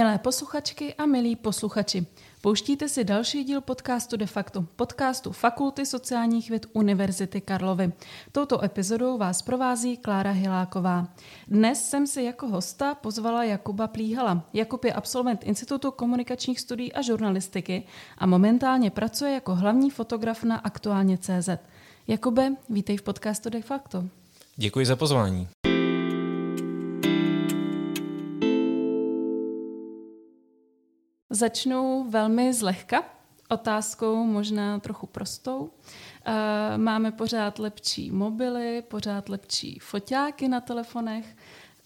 Milé posluchačky a milí posluchači, pouštíte si další díl podcastu De facto, podcastu Fakulty sociálních věd Univerzity Karlovy. Touto epizodou vás provází Klára Hiláková. Dnes jsem si jako hosta pozvala Jakuba Plíhala. Jakub je absolvent Institutu komunikačních studií a žurnalistiky a momentálně pracuje jako hlavní fotograf na Aktuálně CZ. Jakube, vítej v podcastu De facto. Děkuji za pozvání. Začnu velmi zlehka, otázkou možná trochu prostou. Eh, máme pořád lepší mobily, pořád lepší foťáky na telefonech.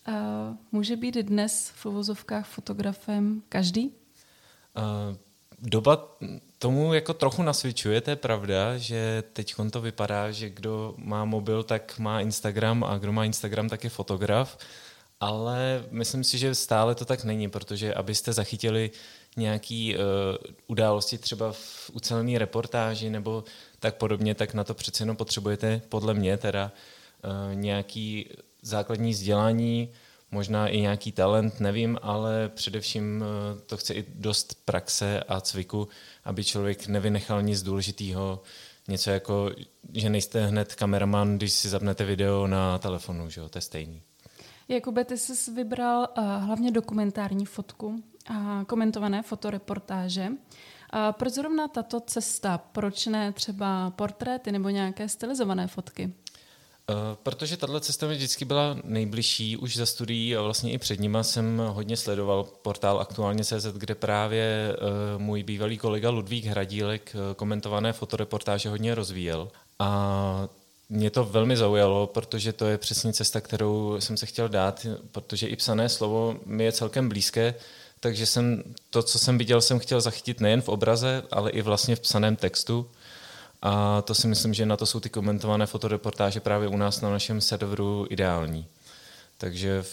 Eh, může být dnes v uvozovkách fotografem každý? Uh, doba tomu jako trochu nasvědčuje, to je pravda, že teď to vypadá, že kdo má mobil, tak má Instagram a kdo má Instagram, tak je fotograf. Ale myslím si, že stále to tak není, protože abyste zachytili nějaký uh, události třeba v ucelené reportáži nebo tak podobně, tak na to přece jenom potřebujete, podle mě teda, uh, nějaký základní vzdělání, možná i nějaký talent, nevím, ale především uh, to chce i dost praxe a cviku, aby člověk nevynechal nic důležitého, něco jako, že nejste hned kameraman, když si zapnete video na telefonu, že jo, to je stejný. Jakube, ty jsi vybral uh, hlavně dokumentární fotku a komentované fotoreportáže. A proč zrovna tato cesta? Proč ne třeba portréty nebo nějaké stylizované fotky? Uh, protože tahle cesta mi vždycky byla nejbližší už za studií a vlastně i před nima jsem hodně sledoval portál aktuálně CZ, kde právě uh, můj bývalý kolega Ludvík Hradílek uh, komentované fotoreportáže hodně rozvíjel. A mě to velmi zaujalo, protože to je přesně cesta, kterou jsem se chtěl dát, protože i psané slovo mi je celkem blízké, takže jsem to, co jsem viděl, jsem chtěl zachytit nejen v obraze, ale i vlastně v psaném textu. A to si myslím, že na to jsou ty komentované fotoreportáže právě u nás na našem serveru ideální. Takže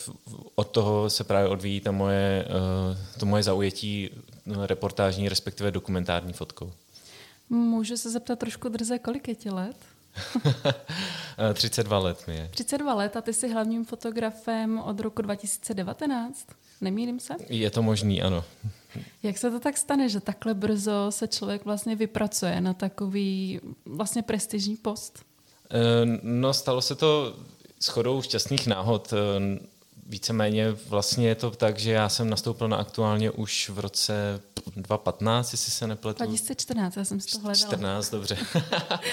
od toho se právě odvíjí ta moje, eh, to moje zaujetí reportážní, respektive dokumentární fotkou. Můžu se zeptat trošku drze, kolik je ti let? 32 let mi je. 32 let a ty jsi hlavním fotografem od roku 2019? Nemýlím se? Je to možný, ano. Jak se to tak stane, že takhle brzo se člověk vlastně vypracuje na takový vlastně prestižní post? Eh, no, stalo se to shodou šťastných náhod. Eh, víceméně vlastně je to tak, že já jsem nastoupil na aktuálně už v roce 2015, jestli se nepletu. 2014, já jsem si to hledala. 14, dobře.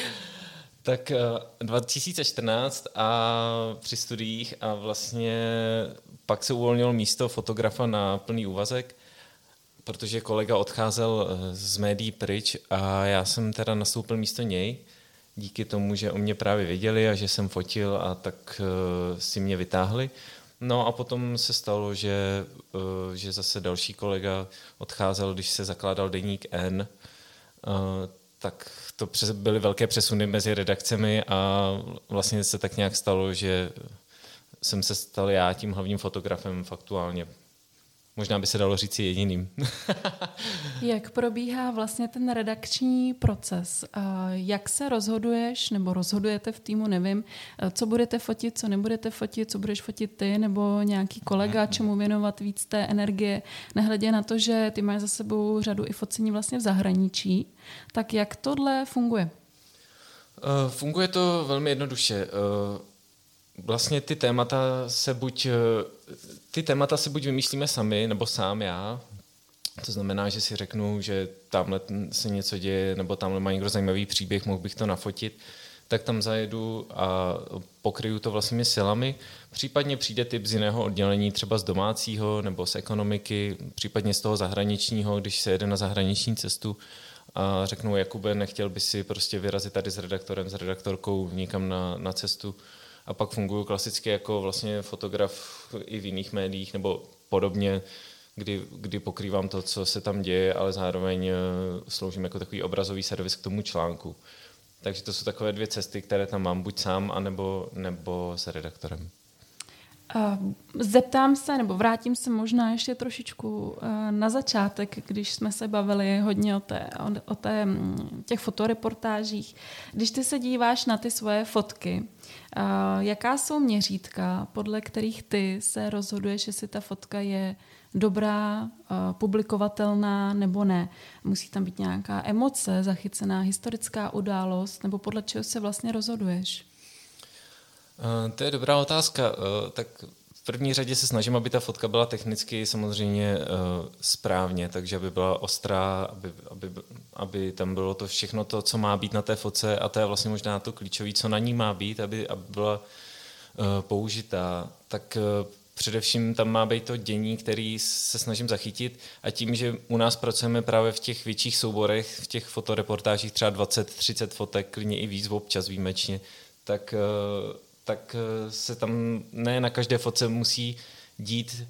tak 2014 eh, a při studiích a vlastně pak se uvolnilo místo fotografa na plný úvazek, protože kolega odcházel eh, z médií pryč a já jsem teda nastoupil místo něj, díky tomu, že o mě právě věděli a že jsem fotil a tak uh, si mě vytáhli. No a potom se stalo, že, uh, že zase další kolega odcházel, když se zakládal deník N, uh, tak to byly velké přesuny mezi redakcemi a vlastně se tak nějak stalo, že jsem se stal já tím hlavním fotografem faktuálně. Možná by se dalo říct jediným. Jak probíhá vlastně ten redakční proces? Jak se rozhoduješ, nebo rozhodujete v týmu, nevím, co budete fotit, co nebudete fotit, co budeš fotit ty, nebo nějaký kolega, mhm. čemu věnovat víc té energie, nehledě na to, že ty máš za sebou řadu i focení vlastně v zahraničí. Tak jak tohle funguje? Uh, funguje to velmi jednoduše. Uh, vlastně ty témata se buď, eh, ty témata si buď vymýšlíme sami, nebo sám já. To znamená, že si řeknu, že tamhle se něco děje, nebo tamhle má někdo zajímavý příběh, mohl bych to nafotit, tak tam zajedu a pokryju to vlastními silami. Případně přijde typ z jiného oddělení, třeba z domácího nebo z ekonomiky, případně z toho zahraničního, když se jede na zahraniční cestu a řeknu, Jakube, nechtěl by si prostě vyrazit tady s redaktorem, s redaktorkou někam na, na cestu, a pak funguji klasicky jako vlastně fotograf i v jiných médiích nebo podobně, kdy, kdy pokrývám to, co se tam děje, ale zároveň eh, sloužím jako takový obrazový servis k tomu článku. Takže to jsou takové dvě cesty, které tam mám, buď sám, anebo, nebo s redaktorem. Zeptám se, nebo vrátím se možná ještě trošičku na začátek, když jsme se bavili hodně o, té, o té, mm, těch fotoreportážích. Když ty se díváš na ty svoje fotky, jaká jsou měřítka, podle kterých ty se rozhoduješ, jestli ta fotka je dobrá, publikovatelná nebo ne. Musí tam být nějaká emoce, zachycená historická událost, nebo podle čeho se vlastně rozhoduješ? Uh, to je dobrá otázka. Uh, tak v první řadě se snažím, aby ta fotka byla technicky samozřejmě uh, správně, takže aby byla ostrá, aby, aby, aby tam bylo to všechno to, co má být na té fotce a to je vlastně možná to klíčové, co na ní má být, aby, aby byla použitá. Tak především tam má být to dění, který se snažím zachytit a tím, že u nás pracujeme právě v těch větších souborech, v těch fotoreportážích třeba 20-30 fotek, klidně i víc občas výjimečně, tak, eh, tak eh, se tam ne na každé fotce musí dít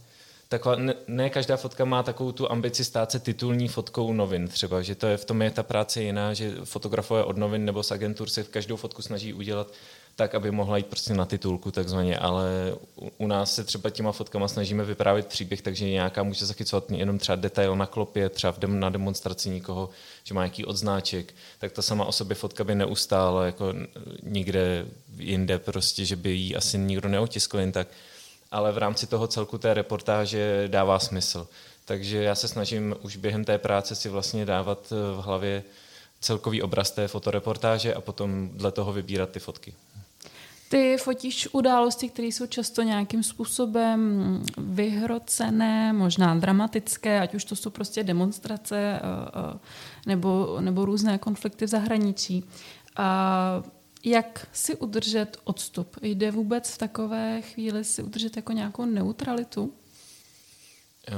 taková, ne, ne každá fotka má takovou tu ambici stát se titulní fotkou novin třeba, že to je v tom je ta práce jiná, že fotografové od novin nebo z agentur se v každou fotku snaží udělat tak, aby mohla jít prostě na titulku takzvaně, ale u, nás se třeba těma fotkama snažíme vyprávět příběh, takže nějaká může zachycovat jenom třeba detail na klopě, třeba dem, na demonstraci někoho, že má nějaký odznáček, tak ta sama o sobě fotka by neustála jako nikde jinde prostě, že by jí asi nikdo neotiskl jen tak, ale v rámci toho celku té reportáže dává smysl. Takže já se snažím už během té práce si vlastně dávat v hlavě celkový obraz té fotoreportáže a potom dle toho vybírat ty fotky. Ty fotíš události, které jsou často nějakým způsobem vyhrocené, možná dramatické, ať už to jsou prostě demonstrace eh, eh, nebo, nebo různé konflikty v zahraničí. A jak si udržet odstup? Jde vůbec v takové chvíli si udržet jako nějakou neutralitu? Eh,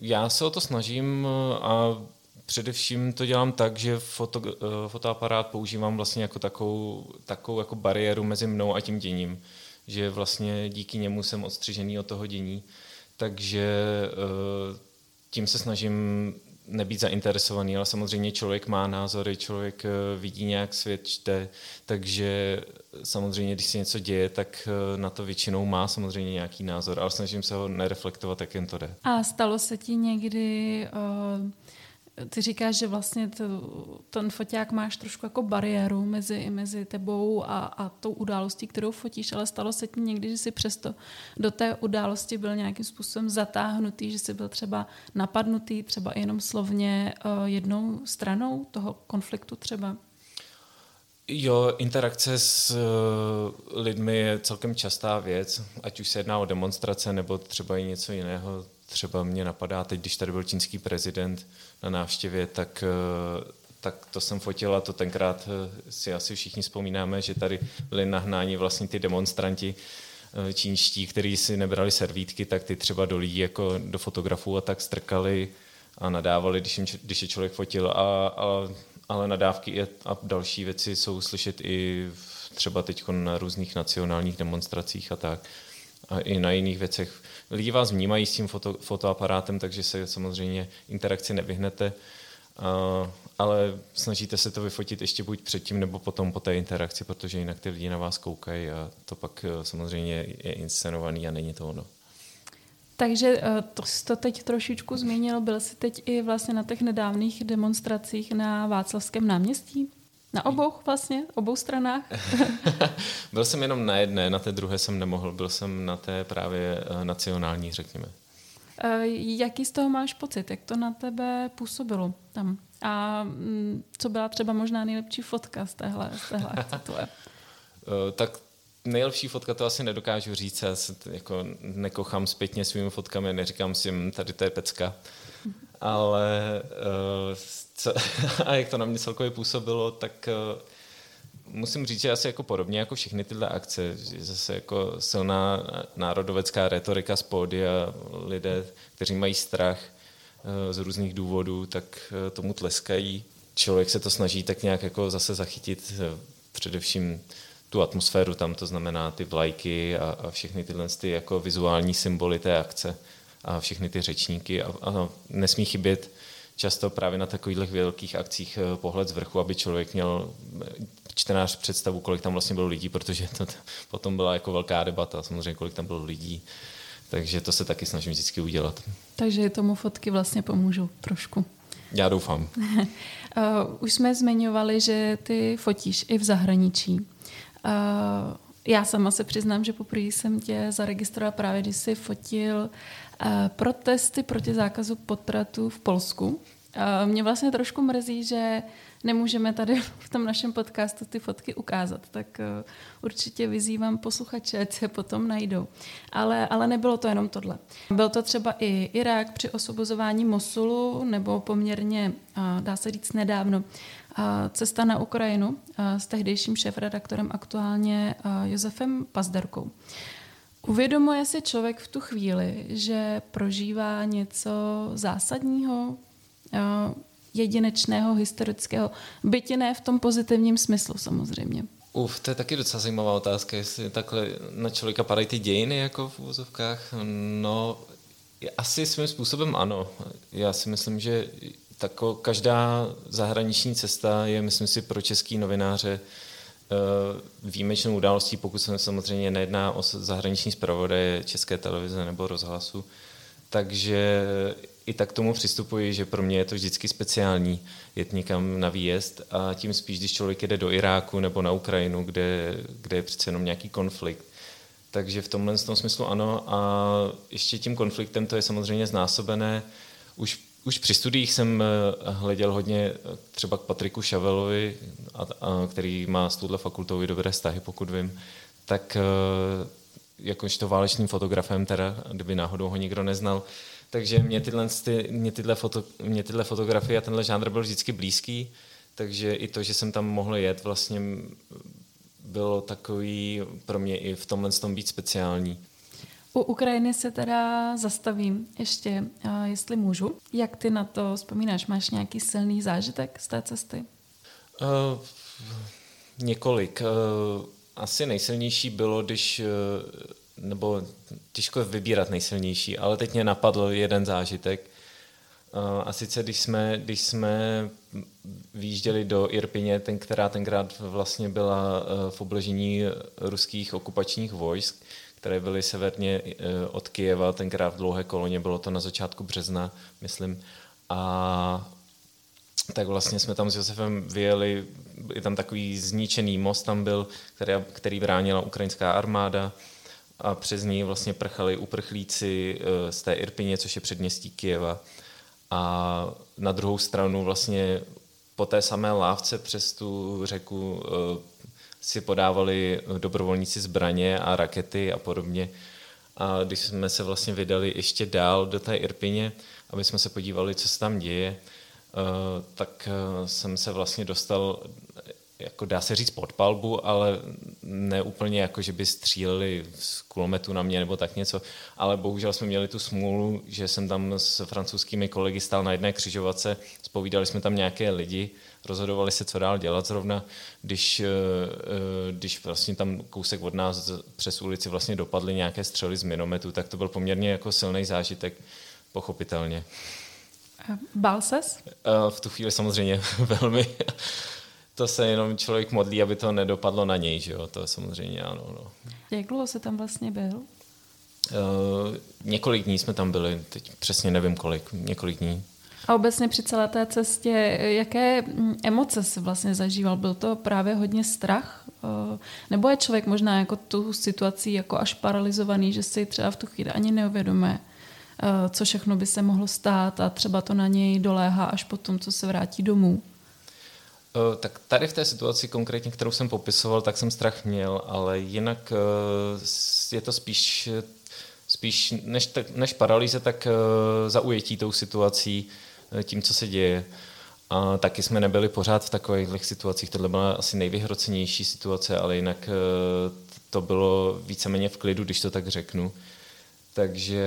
já se o to snažím a Především to dělám tak, že foto, eh, fotoaparát používám vlastně jako takovou, takovou jako bariéru mezi mnou a tím děním, že vlastně díky němu jsem odstřižený od toho dění, takže eh, tím se snažím nebýt zainteresovaný, ale samozřejmě člověk má názory, člověk eh, vidí nějak svět, čte, takže samozřejmě, když se něco děje, tak na to většinou má samozřejmě nějaký názor, ale snažím se ho nereflektovat, jak jen to jde. A stalo se ti někdy... Uh ty říkáš, že vlastně to, ten foťák máš trošku jako bariéru mezi, mezi tebou a, a tou událostí, kterou fotíš, ale stalo se ti někdy, že jsi přesto do té události byl nějakým způsobem zatáhnutý, že jsi byl třeba napadnutý, třeba jenom slovně uh, jednou stranou toho konfliktu třeba? Jo, interakce s uh, lidmi je celkem častá věc, ať už se jedná o demonstrace nebo třeba i něco jiného třeba mě napadá teď, když tady byl čínský prezident na návštěvě, tak, eh, tak to jsem fotil a to tenkrát eh, si asi všichni vzpomínáme, že tady byli nahnáni vlastně ty demonstranti eh, čínští, kteří si nebrali servítky, tak ty třeba do lidí jako do fotografů a tak strkali a nadávali, když, jim, když je člověk fotil. A, a, ale nadávky a další věci jsou slyšet i třeba teď na různých nacionálních demonstracích a tak. A i na jiných věcech lidi vás vnímají s tím foto, fotoaparátem, takže se samozřejmě interakci nevyhnete, uh, ale snažíte se to vyfotit ještě buď předtím nebo potom po té interakci, protože jinak ty lidi na vás koukají a to pak uh, samozřejmě je inscenovaný a není to ono. Takže uh, to jsi to teď trošičku zmínil, byl jsi teď i vlastně na těch nedávných demonstracích na Václavském náměstí? Na obou vlastně, obou stranách? byl jsem jenom na jedné, na té druhé jsem nemohl, byl jsem na té právě eh, nacionální, řekněme. Eh, jaký z toho máš pocit? Jak to na tebe působilo tam? A mm, co byla třeba možná nejlepší fotka z téhle, z téhle akce tvoje? Eh, tak nejlepší fotka to asi nedokážu říct, já se jako nekochám zpětně svými fotkami, neříkám si, hm, tady to je pecka. Ale co, a jak to na mě celkově působilo, tak uh, musím říct, že asi jako podobně jako všechny tyhle akce, že zase jako silná národovecká retorika z pódia, lidé, kteří mají strach uh, z různých důvodů, tak tomu tleskají. Člověk se to snaží tak nějak jako zase zachytit především tu atmosféru tam, to znamená ty vlajky a, a všechny tyhle ty jako vizuální symboly té akce a všechny ty řečníky a, a nesmí chybět často právě na takových velkých akcích eh, pohled z vrchu, aby člověk měl, čtenář představu, kolik tam vlastně bylo lidí, protože to potom byla jako velká debata, samozřejmě kolik tam bylo lidí. Takže to se taky snažím vždycky udělat. Takže tomu fotky vlastně pomůžou trošku. Já doufám. uh, už jsme zmiňovali, že ty fotíš i v zahraničí. Já sama se přiznám, že poprvé jsem tě zaregistrovala právě, když jsi fotil uh, protesty proti zákazu potratu v Polsku. Uh, mě vlastně trošku mrzí, že nemůžeme tady v tom našem podcastu ty fotky ukázat, tak uh, určitě vyzývám posluchače, ať se potom najdou. Ale, ale nebylo to jenom tohle. Byl to třeba i Irák při osvobozování Mosulu, nebo poměrně, dá se říct nedávno, cesta na Ukrajinu s tehdejším šéfredaktorem aktuálně Josefem Pazderkou. Uvědomuje si člověk v tu chvíli, že prožívá něco zásadního, jedinečného, historického, bytě ne v tom pozitivním smyslu samozřejmě. Uf, to je taky docela zajímavá otázka, jestli takhle na člověka padají ty dějiny jako v úvozovkách. No, asi svým způsobem ano. Já si myslím, že tako, každá zahraniční cesta je, myslím si, pro český novináře eh, výjimečnou událostí, pokud se samozřejmě nejedná o zahraniční zpravodaje České televize nebo rozhlasu. Takže i tak tomu přistupuji, že pro mě je to vždycky speciální jet někam na výjezd a tím spíš, když člověk jede do Iráku nebo na Ukrajinu, kde, kde je přece jenom nějaký konflikt. Takže v tomhle tom smyslu ano a ještě tím konfliktem to je samozřejmě znásobené. Už, už při studiích jsem eh, hleděl hodně eh, třeba k Patriku Šavelovi, a, a, který má s touhle fakultou i dobré vztahy, pokud vím, tak eh, jakožto válečným fotografem, teda, kdyby náhodou ho nikdo neznal, takže mě tyhle, ty, mě, tyhle foto, mě tyhle fotografie a tenhle žánr byl vždycky blízký, takže i to, že jsem tam mohl jet, vlastně bylo takový pro mě i v tomhle tom být speciální. U Ukrajiny se teda zastavím ještě, jestli můžu. Jak ty na to vzpomínáš? Máš nějaký silný zážitek z té cesty? Uh, několik. Uh, asi nejsilnější bylo, když uh, nebo těžko vybírat nejsilnější, ale teď mě napadl jeden zážitek. A sice, když jsme, když jsme výjížděli do Irpině, ten, která tenkrát vlastně byla v obležení ruských okupačních vojsk, které byly severně e, od Kijeva, tenkrát v dlouhé koloně, bylo to na začátku března, myslím. A tak vlastně jsme tam s Josefem vyjeli, je tam takový zničený most tam byl, který, který bránila ukrajinská armáda a přes ní vlastně prchali uprchlíci eh, z té Irpině, což je předměstí Kijeva. A na druhou stranu vlastně po té samé lávce přes tu řeku eh, si podávali dobrovolníci zbraně a rakety a podobně. A když jsme se vlastně vydali ještě dál do té Irpině, aby jsme se podívali, co se tam děje, eh, tak jsem se vlastně dostal jako dá se říct pod palbu, ale ne úplně jako, že by stříleli z kulometu na mě nebo tak něco, ale bohužel jsme měli tu smůlu, že jsem tam s francouzskými kolegy stál na jedné křižovatce, spovídali jsme tam nějaké lidi, rozhodovali se, co dál dělat zrovna, když, eh, eh, když vlastně tam kousek od nás přes ulici vlastně dopadly nějaké střely z minometu, tak to byl poměrně jako silný zážitek, pochopitelně. Bál ses? Eh, v tu chvíli samozřejmě velmi to se jenom člověk modlí, aby to nedopadlo na něj, že jo, to samozřejmě ano. No. Jak dlouho se tam vlastně byl? Uh, několik dní jsme tam byli, teď přesně nevím kolik, několik dní. A obecně při celé té cestě, jaké mm, emoce si vlastně zažíval? Byl to právě hodně strach? Uh, nebo je člověk možná jako tu situaci jako až paralizovaný, že si třeba v tu chvíli ani neuvědomuje, uh, co všechno by se mohlo stát a třeba to na něj doléhá až potom, co se vrátí domů? Eh, tak tady v té situaci konkrétně, kterou jsem popisoval, tak jsem strach měl, ale jinak eh, je to spíš, spíš než, než paralýze, tak eh, zaujetí tou situací, tím, co se děje. A taky jsme nebyli pořád v takových situacích. Tohle byla asi nejvyhrocenější situace, ale jinak to bylo víceméně v klidu, když to tak řeknu. Takže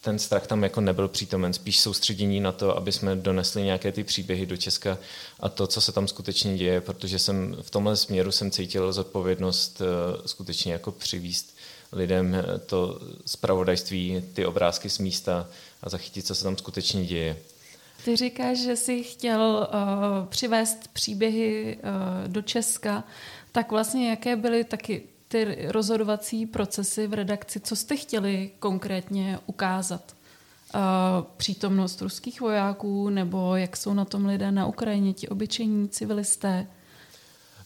ten strach tam jako nebyl přítomen, spíš soustředění na to, aby jsme donesli nějaké ty příběhy do Česka a to, co se tam skutečně děje, protože jsem v tomhle směru jsem cítil zodpovědnost eh, skutečně jako přivíst lidem eh, to zpravodajství, ty obrázky z místa a zachytit, co se tam skutečně děje. Ty říkáš, že jsi chtěl uh, přivést příběhy uh, do Česka, tak vlastně jaké byly taky ty rozhodovací procesy v redakci, co jste chtěli konkrétně ukázat? Uh, přítomnost ruských vojáků, nebo jak jsou na tom lidé na Ukrajině, ti obyčejní civilisté?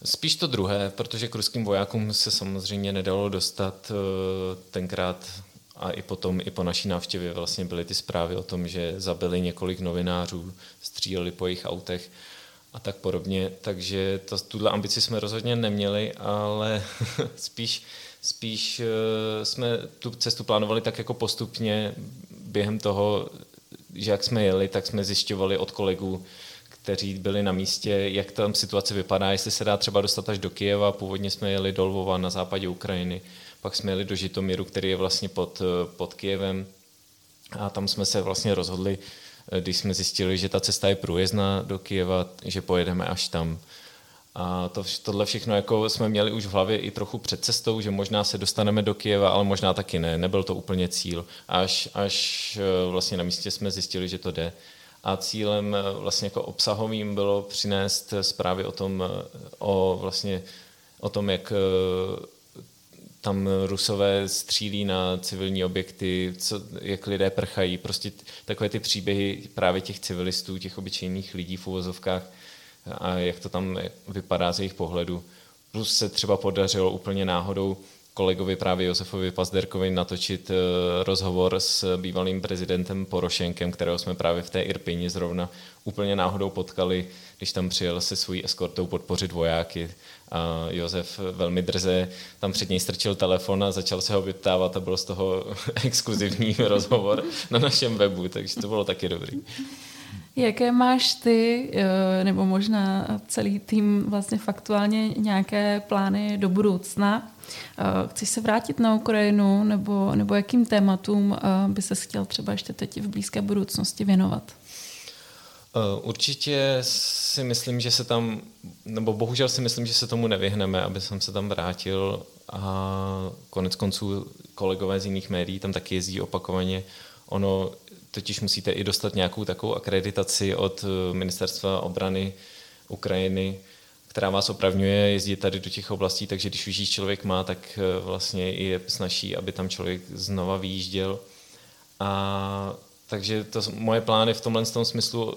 Spíš to druhé, protože k ruským vojákům se samozřejmě nedalo dostat tenkrát a i potom, i po naší návštěvě vlastně byly ty zprávy o tom, že zabili několik novinářů, stříleli po jejich autech a tak podobně. Takže to, tuhle ambici jsme rozhodně neměli, ale spíš, spíš eh, jsme tu cestu plánovali tak jako postupně během toho, že jak jsme jeli, tak jsme zjišťovali od kolegů, kteří byli na místě, jak tam situace vypadá, jestli se dá třeba dostat až do Kijeva. Původně jsme jeli do Lvova na západě Ukrajiny, pak jsme jeli do Žitomiru, který je vlastně pod, pod Kijevem a tam jsme se vlastně rozhodli, když jsme zjistili, že ta cesta je průjezdná do Kijeva, že pojedeme až tam. A to, tohle všechno jako jsme měli už v hlavě i trochu před cestou, že možná se dostaneme do Kijeva, ale možná taky ne. Nebyl to úplně cíl. Až, až eh, vlastně na místě jsme zjistili, že to jde. A cílem eh, vlastně jako obsahovým bylo přinést zprávy o tom, eh, o vlastně o tom, jak tam rusové střílí na civilní objekty, co, jak lidé prchají, prostě takové ty příběhy právě těch civilistů, těch obyčejných lidí v uvozovkách a jak to tam vypadá z jejich pohledu. Plus se třeba podařilo úplně náhodou kolegovi právě Josefovi Pazderkovi natočit uh, rozhovor s bývalým prezidentem Porošenkem, kterého jsme právě v té Irpini zrovna úplně náhodou potkali, když tam přijel se svojí eskortou podpořit vojáky. A Josef velmi drze tam před něj strčil telefon a začal se ho vyptávat a byl z toho exkluzivní rozhovor na našem webu, takže to bylo taky dobrý. Jaké máš ty, eh, nebo možná celý tým vlastně faktuálně nějaké plány do budoucna? Eh, chceš se vrátit na Ukrajinu, nebo, nebo jakým tématům eh, by se chtěl třeba ještě teď v blízké budoucnosti věnovat? Určitě si myslím, že se tam, nebo bohužel si myslím, že se tomu nevyhneme, aby jsem se tam vrátil a konec konců kolegové z jiných médií tam taky jezdí opakovaně. Ono totiž musíte i dostat nějakou takovou akreditaci od eh, ministerstva obrany Ukrajiny, která vás opravňuje jezdit tady do těch oblastí, takže když už člověk má, tak eh, vlastně je snaží, aby tam člověk znova vyjížděl. A takže to, moje plány v tomhle tom smyslu uh,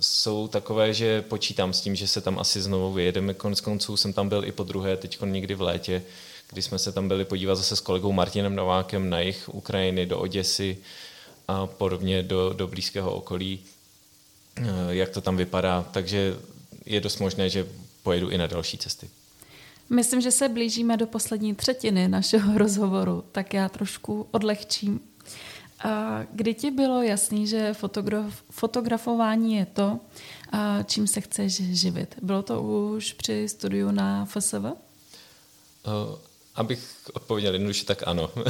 jsou takové, že počítám s tím, že se tam asi znovu vyjedeme. Konec konců jsem tam byl i po druhé, teď někdy v létě, kdy jsme se tam byli podívat zase s kolegou Martinem Novákem na jich Ukrajiny, do Oděsy, a podobně do, do blízkého okolí, eh, jak to tam vypadá. Takže je dost možné, že pojedu i na další cesty. Myslím, že se blížíme do poslední třetiny našeho rozhovoru, tak já trošku odlehčím. A kdy ti bylo jasný, že fotograf, fotografování je to, a čím se chceš živit? Bylo to už při studiu na FSV? Uh, eh, abych odpověděl jednoduše, tak ano.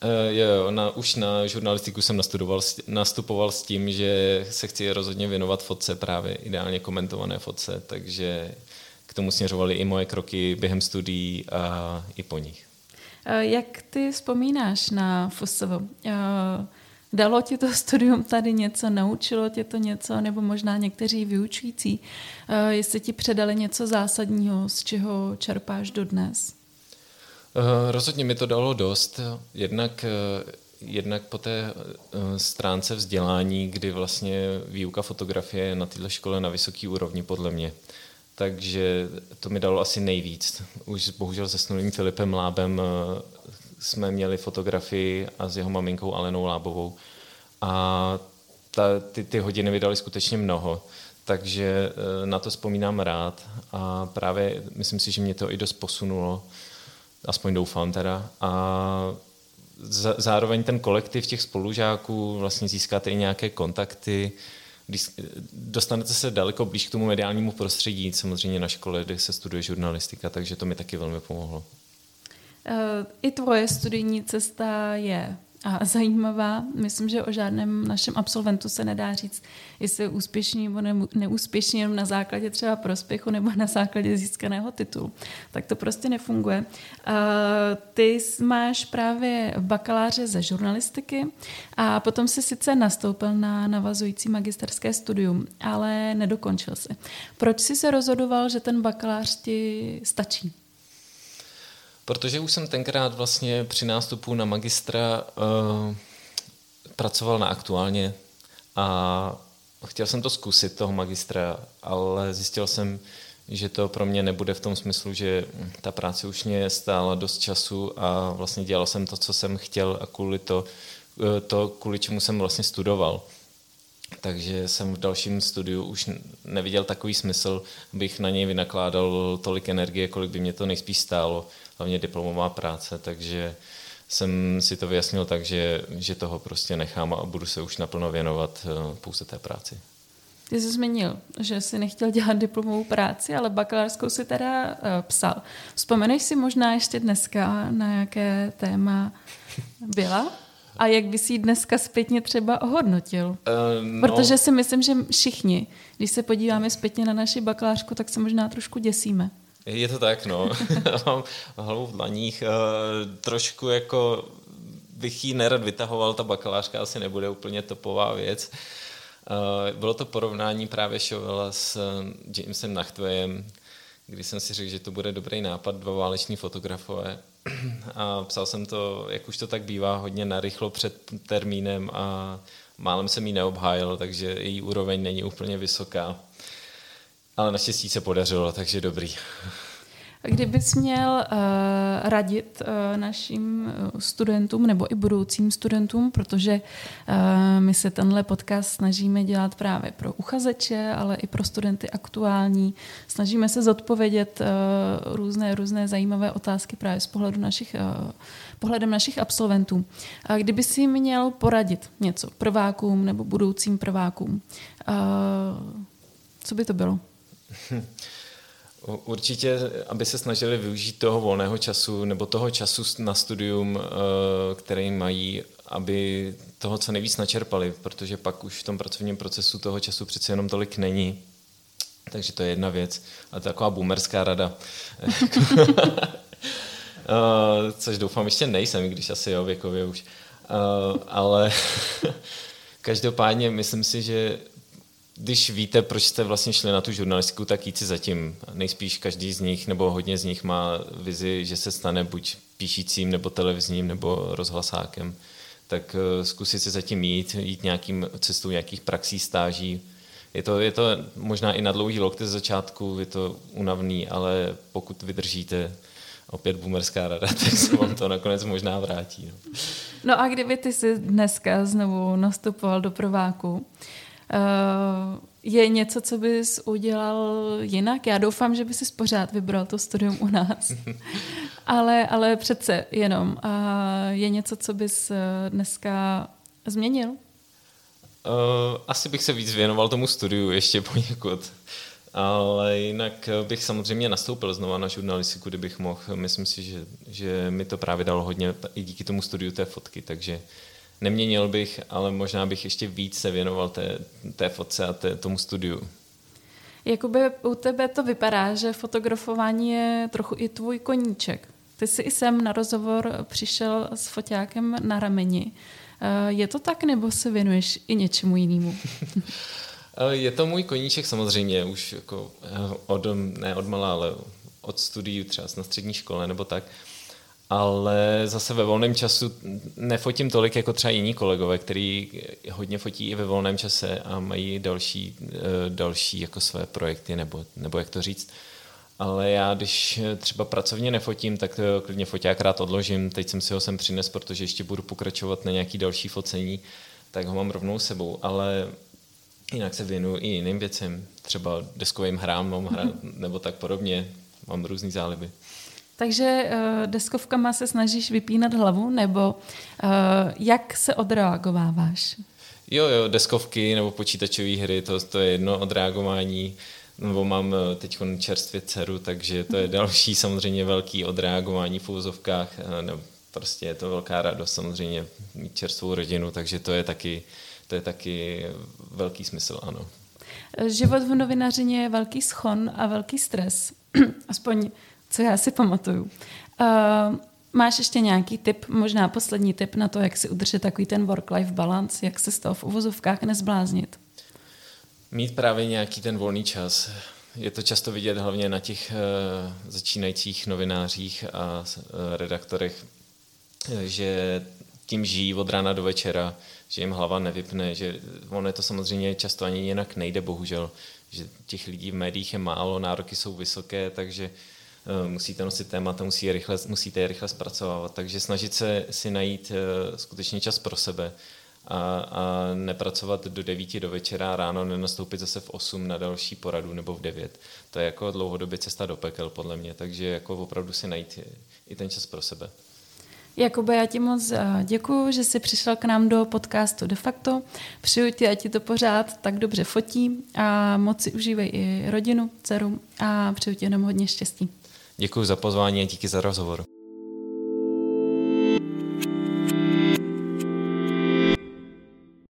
Eh, jo, na, už na žurnalistiku jsem nastudoval, nastupoval s tím, že se chci rozhodně věnovat fotce, právě ideálně komentované fotce, takže k tomu směřovaly i moje kroky během studií a i po nich. Eh, jak ty vzpomínáš na FSV? Eh, dalo ti to studium tady něco, naučilo tě to něco, nebo možná někteří vyučující, jestli ti předali něco zásadního, z čeho čerpáš dodnes? Eh, rozhodně mi to dalo dost. Jednak, eh, jednak po té eh, stránce vzdělání, kdy vlastně výuka fotografie je na této škole na vysoký úrovni podle mě. Takže to mi dalo asi nejvíc. Už bohužel se snulým Filipem Lábem jsme měli fotografii a s jeho maminkou Alenou Lábovou. A ta, ty, ty hodiny vydali skutečně mnoho takže na to vzpomínám rád a právě myslím si, že mě to i dost posunulo aspoň doufám teda. A zároveň ten kolektiv těch spolužáků, vlastně získáte i nějaké kontakty, dostanete se daleko blíž k tomu mediálnímu prostředí, samozřejmě na škole, kde se studuje žurnalistika, takže to mi taky velmi pomohlo. I tvoje studijní cesta je a zajímavá. Myslím, že o žádném našem absolventu se nedá říct, jestli je úspěšný nebo neúspěšný jenom na základě třeba prospěchu nebo na základě získaného titulu. Tak to prostě nefunguje. Ty máš právě bakaláře ze žurnalistiky a potom si sice nastoupil na navazující magisterské studium, ale nedokončil si. Proč jsi se rozhodoval, že ten bakalář ti stačí? Protože už jsem tenkrát vlastně při nástupu na magistra uh, pracoval na aktuálně a chtěl jsem to zkusit, toho magistra, ale zjistil jsem, že to pro mě nebude v tom smyslu, že ta práce už mě stála dost času a vlastně dělal jsem to, co jsem chtěl a kvůli to, eh, to kvůli čemu jsem vlastně studoval. Takže jsem v dalším studiu už neviděl takový smysl, abych na něj vynakládal tolik energie, kolik by mě to nejspíš stálo hlavně diplomová práce, takže jsem si to vyjasnil tak, že, že toho prostě nechám a budu se už naplno věnovat eh, pouze té práci. Ty jsi zmínil, že jsi nechtěl dělat diplomovou práci, ale bakalářskou si teda uh, psal. Vzpomeneš si možná ještě dneska, na jaké téma byla? A jak bys ji dneska zpětně třeba ohodnotil? Uh, no. Protože si myslím, že všichni, když se podíváme zpětně na naši bakalářku, tak se možná trošku děsíme. Je to tak, no. Mám hlavu v dlaních. Uh, trošku jako bych ji nerad vytahoval, ta bakalářka asi nebude úplně topová věc. Uh, bylo to porovnání právě Šovela s uh, Jamesem Nachtweyem, kdy jsem si řekl, že to bude dobrý nápad, dva váleční fotografové. A psal jsem to, jak už to tak bývá, hodně narychlo před termínem a málem jsem ji neobhájil, takže její úroveň není úplně vysoká. Ale naštěstí se podařilo, takže dobrý. Kdybys měl uh, radit uh, našim eh, studentům nebo i budoucím studentům, protože uh, my se tenhle podcast snažíme dělat právě pro uchazeče, ale i pro studenty aktuální. Snažíme se zodpovědět uh, různé, různé zajímavé otázky právě z pohledu našich, uh, pohledem našich absolventů. A kdyby si měl poradit něco prvákům nebo budoucím prvákům, uh, co by to bylo? Určitě, aby se snažili využít toho volného času nebo toho času na studium, eh, který mají, aby toho co nejvíc načerpali, protože pak už v tom pracovním procesu toho času přece jenom tolik není. Takže to je jedna věc. A to je taková boomerská rada. Eh, což doufám ještě nejsem, když asi jo, věkově už. Eh, ale každopádně myslím si, že když víte, proč jste vlastně šli na tu žurnalistiku, tak jít si zatím. Nejspíš každý z nich nebo hodně z nich má vizi, že se stane buď píšícím, nebo televizním, nebo rozhlasákem. Tak uh, zkusit si zatím jít, jít nějakým cestou nějakých praxí, stáží. Je to, je to možná i na dlouhý lokte z začátku, je to unavný, ale pokud vydržíte, opět boomerská rada, tak se vám to nakonec možná vrátí. No, no a kdyby ty si dneska znovu nastupoval do prváku, je něco, co bys udělal jinak? Já doufám, že bys si pořád vybral to studium u nás. ale, ale přece jenom. Uh, je něco, co bys eh, dneska změnil? Uh, asi bych se víc věnoval tomu studiu ještě poněkud. Ale jinak bych samozřejmě nastoupil znova na žurnalistiku, kdybych mohl. Myslím si, že, že mi to právě dalo hodně i díky tomu studiu té fotky, takže neměnil bych, ale možná bych ještě víc se věnoval té, té fotce a té, tomu studiu. Jakoby u tebe to vypadá, že fotografování je trochu i tvůj koníček. Ty jsi i sem na rozhovor přišel s foťákem na rameni. Eh, je to tak, nebo se věnuješ i něčemu jinému? Eh, je to můj koníček samozřejmě, už jako eh, od, ne od malá, ale od studií třeba na střední škole nebo tak. Uh, ale zase ve volném času nefotím tolik jako třeba jiní kolegové, kteří hodně fotí i ve volném čase a mají další, eh, další jako své projekty, nebo, nebo jak to říct. Ale já, když třeba pracovně nefotím, tak to klidně foťákrát odložím. Teď jsem si ho sem přines, protože ještě budu pokračovat na nějaký další focení, tak ho mám rovnou sebou. Ale jinak se věnuju i jiným věcem, třeba deskovým hrám, mám hrát, nebo tak podobně. Mám různý záliby. Takže uh, deskovkama se snažíš vypínat hlavu, nebo uh, jak se odreagováváš? Jo, jo, deskovky nebo počítačové hry, to, to je jedno odreagování. Nebo mám eh, teď čerstvě dceru, takže to je další samozřejmě velký odreagování v úzovkách. Nebo prostě je to velká radost samozřejmě mít čerstvou rodinu, takže to je taky, to je taky velký smysl, ano. Život v novinařině je velký schon a velký stres, aspoň co já si pamatuju. Uh, máš ještě nějaký tip, možná poslední tip na to, jak si udržet takový ten work-life balance, jak se z toho v uvozovkách nezbláznit? Mít právě nějaký ten volný čas. Je to často vidět hlavně na těch uh, začínajících novinářích a uh, redaktorech, že tím žijí od rána do večera, že jim hlava nevypne, že ono je to samozřejmě často ani jinak nejde, bohužel, že těch lidí v médiích je málo, nároky jsou vysoké, takže uh, musíte nosit témata, musí je rychle, musíte je rychle zpracovávat, takže snažit se si najít uh, skutečně čas pro sebe a, a nepracovat do 9 do večera ráno, nenastoupit zase v 8 na další poradu nebo v 9. To je jako dlouhodobě cesta do pekel, podle mě, takže jako opravdu si najít i ten čas pro sebe. Jakube, já ti moc eh, děkuji, že jsi přišel k nám do podcastu De facto. Přeju ti, ať ti to pořád tak dobře fotí a moc si užívej i rodinu, dceru a přeju ti jenom hodně štěstí. Děkuji za pozvání a díky za rozhovor.